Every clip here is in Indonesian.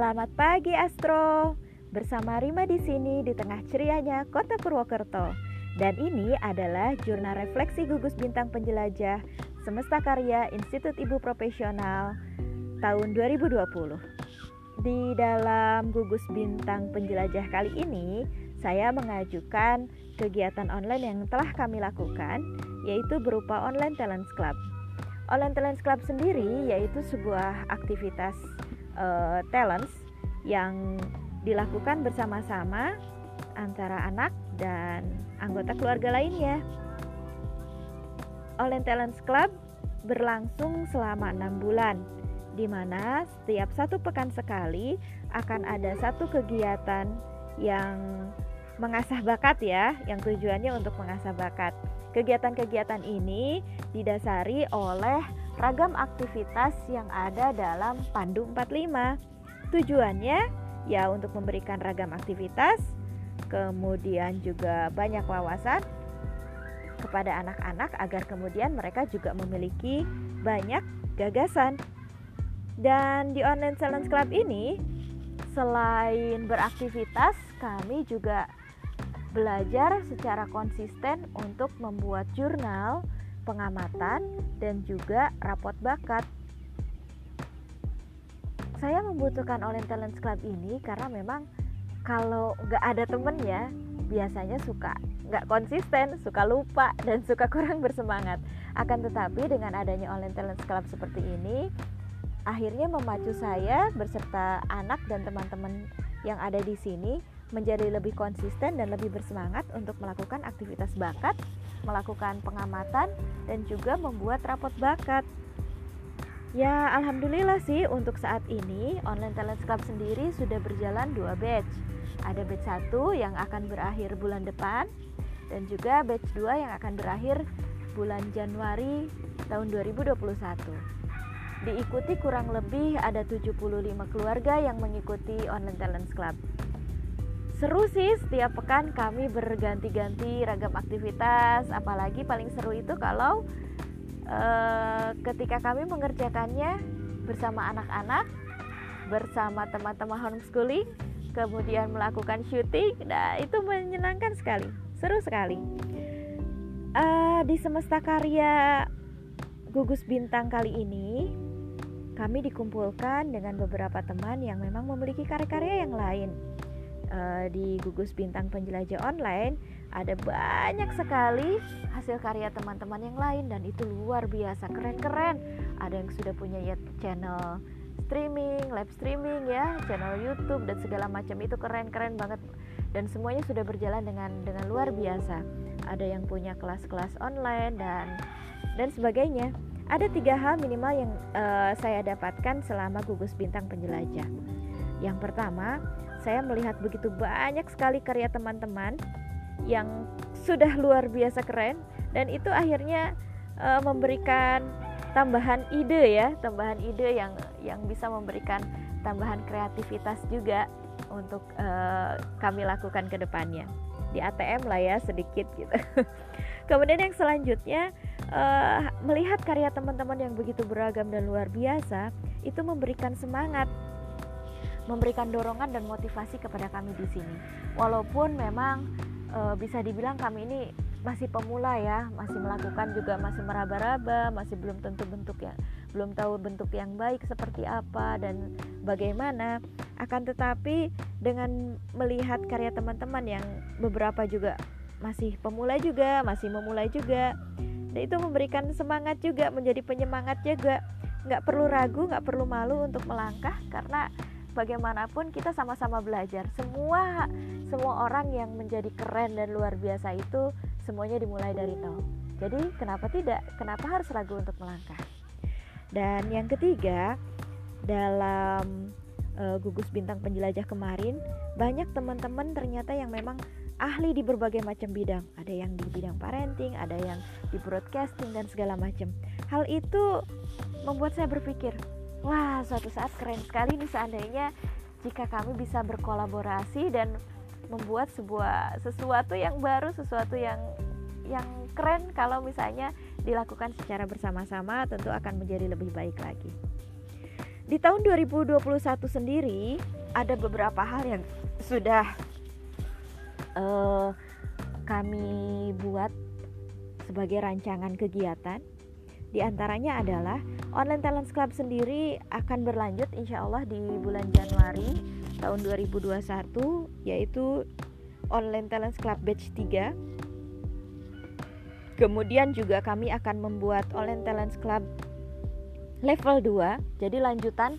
Selamat pagi Astro. Bersama Rima di sini di tengah cerianya Kota Purwokerto. Dan ini adalah jurnal refleksi gugus bintang penjelajah Semesta Karya Institut Ibu Profesional tahun 2020. Di dalam gugus bintang penjelajah kali ini, saya mengajukan kegiatan online yang telah kami lakukan, yaitu berupa online talent club. Online talent club sendiri yaitu sebuah aktivitas uh, talents yang dilakukan bersama-sama antara anak dan anggota keluarga lainnya. Online Talents Club berlangsung selama enam bulan, di mana setiap satu pekan sekali akan ada satu kegiatan yang mengasah bakat ya, yang tujuannya untuk mengasah bakat. Kegiatan-kegiatan ini didasari oleh ragam aktivitas yang ada dalam Pandu 45. Tujuannya ya untuk memberikan ragam aktivitas, kemudian juga banyak wawasan kepada anak-anak agar kemudian mereka juga memiliki banyak gagasan. Dan di Online Challenge Club ini selain beraktivitas, kami juga belajar secara konsisten untuk membuat jurnal pengamatan, dan juga rapot bakat. Saya membutuhkan Online Talent Club ini karena memang kalau nggak ada temen ya, biasanya suka nggak konsisten, suka lupa, dan suka kurang bersemangat. Akan tetapi dengan adanya Online Talent Club seperti ini, akhirnya memacu saya berserta anak dan teman-teman yang ada di sini menjadi lebih konsisten dan lebih bersemangat untuk melakukan aktivitas bakat, melakukan pengamatan, dan juga membuat rapot bakat. Ya, alhamdulillah sih untuk saat ini Online Talent Club sendiri sudah berjalan dua batch. Ada batch 1 yang akan berakhir bulan depan dan juga batch 2 yang akan berakhir bulan Januari tahun 2021. Diikuti kurang lebih ada 75 keluarga yang mengikuti Online Talent Club seru sih setiap pekan kami berganti-ganti ragam aktivitas. Apalagi paling seru itu kalau uh, ketika kami mengerjakannya bersama anak-anak bersama teman-teman homeschooling kemudian melakukan syuting nah itu menyenangkan sekali. Seru sekali. Uh, di semesta karya gugus bintang kali ini kami dikumpulkan dengan beberapa teman yang memang memiliki karya-karya yang lain uh, di gugus bintang penjelajah online ada banyak sekali hasil karya teman-teman yang lain dan itu luar biasa keren-keren. Ada yang sudah punya ya channel streaming live streaming ya channel YouTube dan segala macam. Itu keren-keren banget dan semuanya sudah berjalan dengan dengan luar biasa. Ada yang punya kelas-kelas online dan dan sebagainya. Ada tiga hal minimal yang uh, saya dapatkan selama gugus bintang penjelajah yang pertama saya melihat begitu banyak sekali karya teman-teman yang sudah luar biasa keren dan itu akhirnya uh, memberikan tambahan ide ya, tambahan ide yang yang bisa memberikan tambahan kreativitas juga untuk uh, kami lakukan ke depannya. Di ATM lah ya sedikit gitu. Kemudian yang selanjutnya uh, melihat karya teman-teman yang begitu beragam dan luar biasa itu memberikan semangat memberikan dorongan dan motivasi kepada kami di sini. Walaupun memang e, bisa dibilang kami ini masih pemula ya, masih melakukan juga masih meraba-raba, masih belum tentu bentuk yang belum tahu bentuk yang baik seperti apa dan bagaimana. Akan tetapi dengan melihat karya teman-teman yang beberapa juga masih pemula juga, masih memulai juga, dan itu memberikan semangat juga, menjadi penyemangat juga. Nggak perlu ragu, nggak perlu malu untuk melangkah karena bagaimanapun kita sama-sama belajar. Semua semua orang yang menjadi keren dan luar biasa itu semuanya dimulai dari nol. Jadi kenapa tidak? Kenapa harus ragu untuk melangkah? Dan yang ketiga, dalam uh, gugus bintang penjelajah kemarin, banyak teman-teman ternyata yang memang ahli di berbagai macam bidang. Ada yang di bidang parenting, ada yang di broadcasting dan segala macam. Hal itu membuat saya berpikir, Wah, suatu saat keren sekali nih seandainya jika kami bisa berkolaborasi dan membuat sebuah sesuatu yang baru, sesuatu yang yang keren kalau misalnya dilakukan secara bersama-sama tentu akan menjadi lebih baik lagi. di tahun 2021 sendiri ada beberapa hal yang sudah uh, kami buat sebagai rancangan kegiatan. Di antaranya adalah Online Talent Club sendiri akan berlanjut insya Allah di bulan Januari tahun 2021 yaitu Online Talent Club Batch 3 Kemudian juga kami akan membuat Online Talent Club level 2 Jadi lanjutan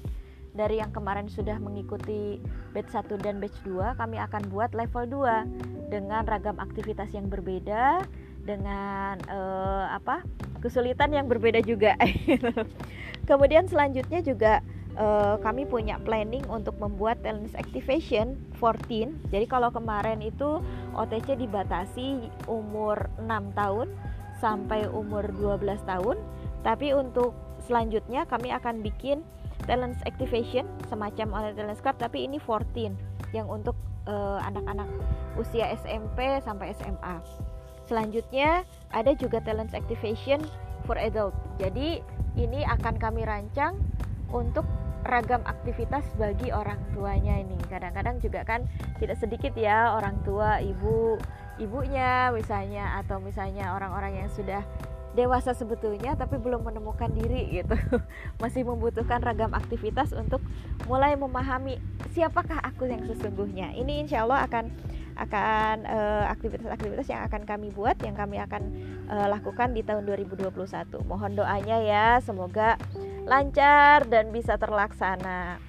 dari yang kemarin sudah mengikuti batch 1 dan batch 2 kami akan buat level 2 dengan ragam aktivitas yang berbeda dengan uh, apa kesulitan yang berbeda juga. Kemudian selanjutnya juga uh, kami punya planning untuk membuat talent activation 14. Jadi kalau kemarin itu OTC dibatasi umur 6 tahun sampai umur 12 tahun, tapi untuk selanjutnya kami akan bikin talent activation semacam oleh talent club tapi ini 14 yang untuk eh, anak-anak uh, usia SMP sampai SMA. Selanjutnya ada juga talent activation for adult. Jadi ini akan kami rancang untuk ragam aktivitas bagi orang tuanya ini. Kadang-kadang juga kan tidak sedikit ya orang tua, ibu, ibunya misalnya atau misalnya orang-orang yang sudah dewasa sebetulnya tapi belum menemukan diri gitu. Masih membutuhkan ragam aktivitas untuk mulai memahami siapakah aku yang sesungguhnya. Ini insya Allah akan akan eh, aktivitas-aktivitas yang akan kami buat yang kami akan uh, lakukan di tahun 2021. Mohon doanya ya, semoga lancar dan bisa terlaksana.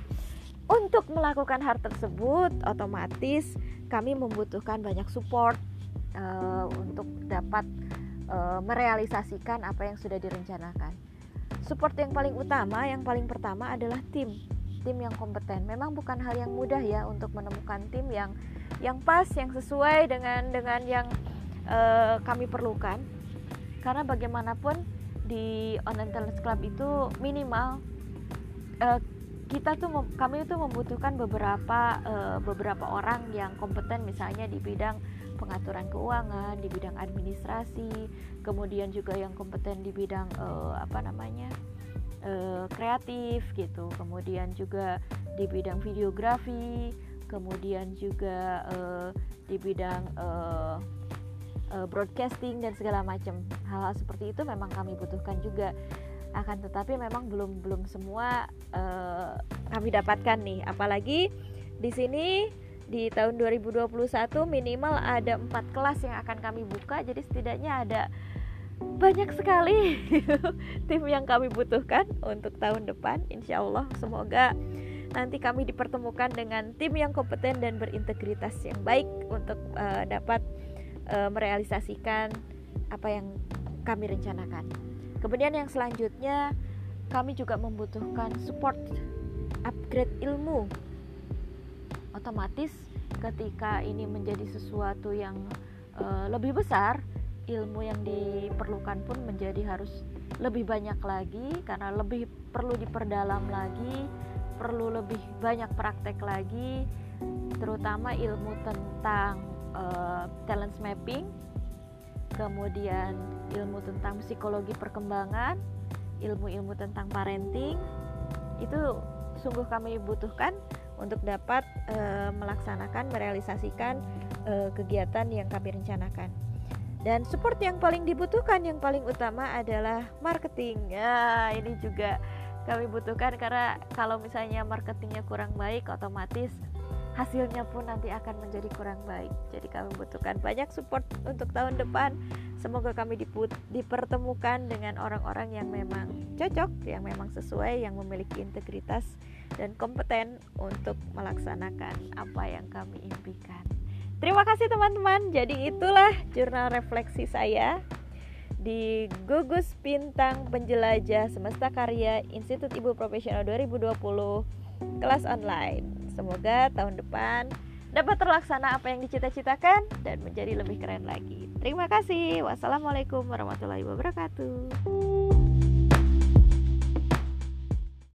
Untuk melakukan hal tersebut, otomatis kami membutuhkan banyak support uh, untuk dapat uh, merealisasikan apa yang sudah direncanakan. Support yang paling utama, yang paling pertama adalah tim tim yang kompeten. Memang bukan hal yang mudah ya untuk menemukan tim yang yang pas, yang sesuai dengan dengan yang uh, kami perlukan. Karena bagaimanapun di online talent club itu minimal uh, kita tuh kami itu membutuhkan beberapa uh, beberapa orang yang kompeten misalnya di bidang pengaturan keuangan, di bidang administrasi, kemudian juga yang kompeten di bidang uh, apa namanya? Uh, kreatif gitu. Kemudian juga di bidang videografi kemudian juga uh, di bidang uh, uh, broadcasting dan segala macam. Hal-hal seperti itu memang kami butuhkan juga. Akan tetapi memang belum belum semua uh, kami dapatkan nih. Apalagi di sini di tahun 2021 minimal ada empat kelas yang akan kami buka. Jadi setidaknya ada banyak sekali tim yang kami butuhkan untuk tahun depan insya Allah. Semoga nanti kami dipertemukan dengan tim yang kompeten dan berintegritas yang baik untuk uh, dapat uh, merealisasikan apa yang kami rencanakan. Kemudian yang selanjutnya kami juga membutuhkan support upgrade ilmu. Otomatis ketika ini menjadi sesuatu yang uh, lebih besar ilmu yang diperlukan pun menjadi harus lebih banyak lagi karena lebih perlu diperdalam lagi, perlu lebih banyak praktek lagi, terutama ilmu tentang uh, talent mapping, kemudian ilmu tentang psikologi perkembangan, ilmu-ilmu tentang parenting itu sungguh kami butuhkan untuk dapat uh, melaksanakan merealisasikan uh, kegiatan yang kami rencanakan. Dan support yang paling dibutuhkan yang paling utama adalah marketing. Ya, ini juga kami butuhkan karena kalau misalnya marketingnya kurang baik, otomatis hasilnya pun nanti akan menjadi kurang baik. Jadi kami butuhkan banyak support untuk tahun depan. Semoga kami dipertemukan dengan orang-orang yang memang cocok, yang memang sesuai, yang memiliki integritas dan kompeten untuk melaksanakan apa yang kami impikan. Terima kasih teman-teman. Jadi itulah jurnal refleksi saya di Gugus Bintang Penjelajah Semesta Karya Institut Ibu Profesional 2020 kelas online. Semoga tahun depan dapat terlaksana apa yang dicita-citakan dan menjadi lebih keren lagi. Terima kasih. Wassalamualaikum warahmatullahi wabarakatuh.